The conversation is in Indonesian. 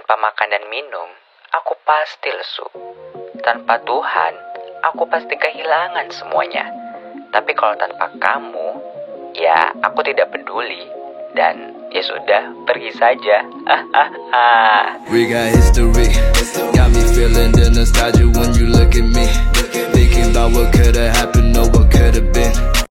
Tanpa makan dan minum, aku pasti lesu. Tanpa Tuhan, aku pasti kehilangan semuanya. Tapi kalau tanpa kamu, ya aku tidak peduli. Dan ya sudah, pergi saja. We got history. Got me feeling the nostalgia when you look at me. Thinking about what could have happened no what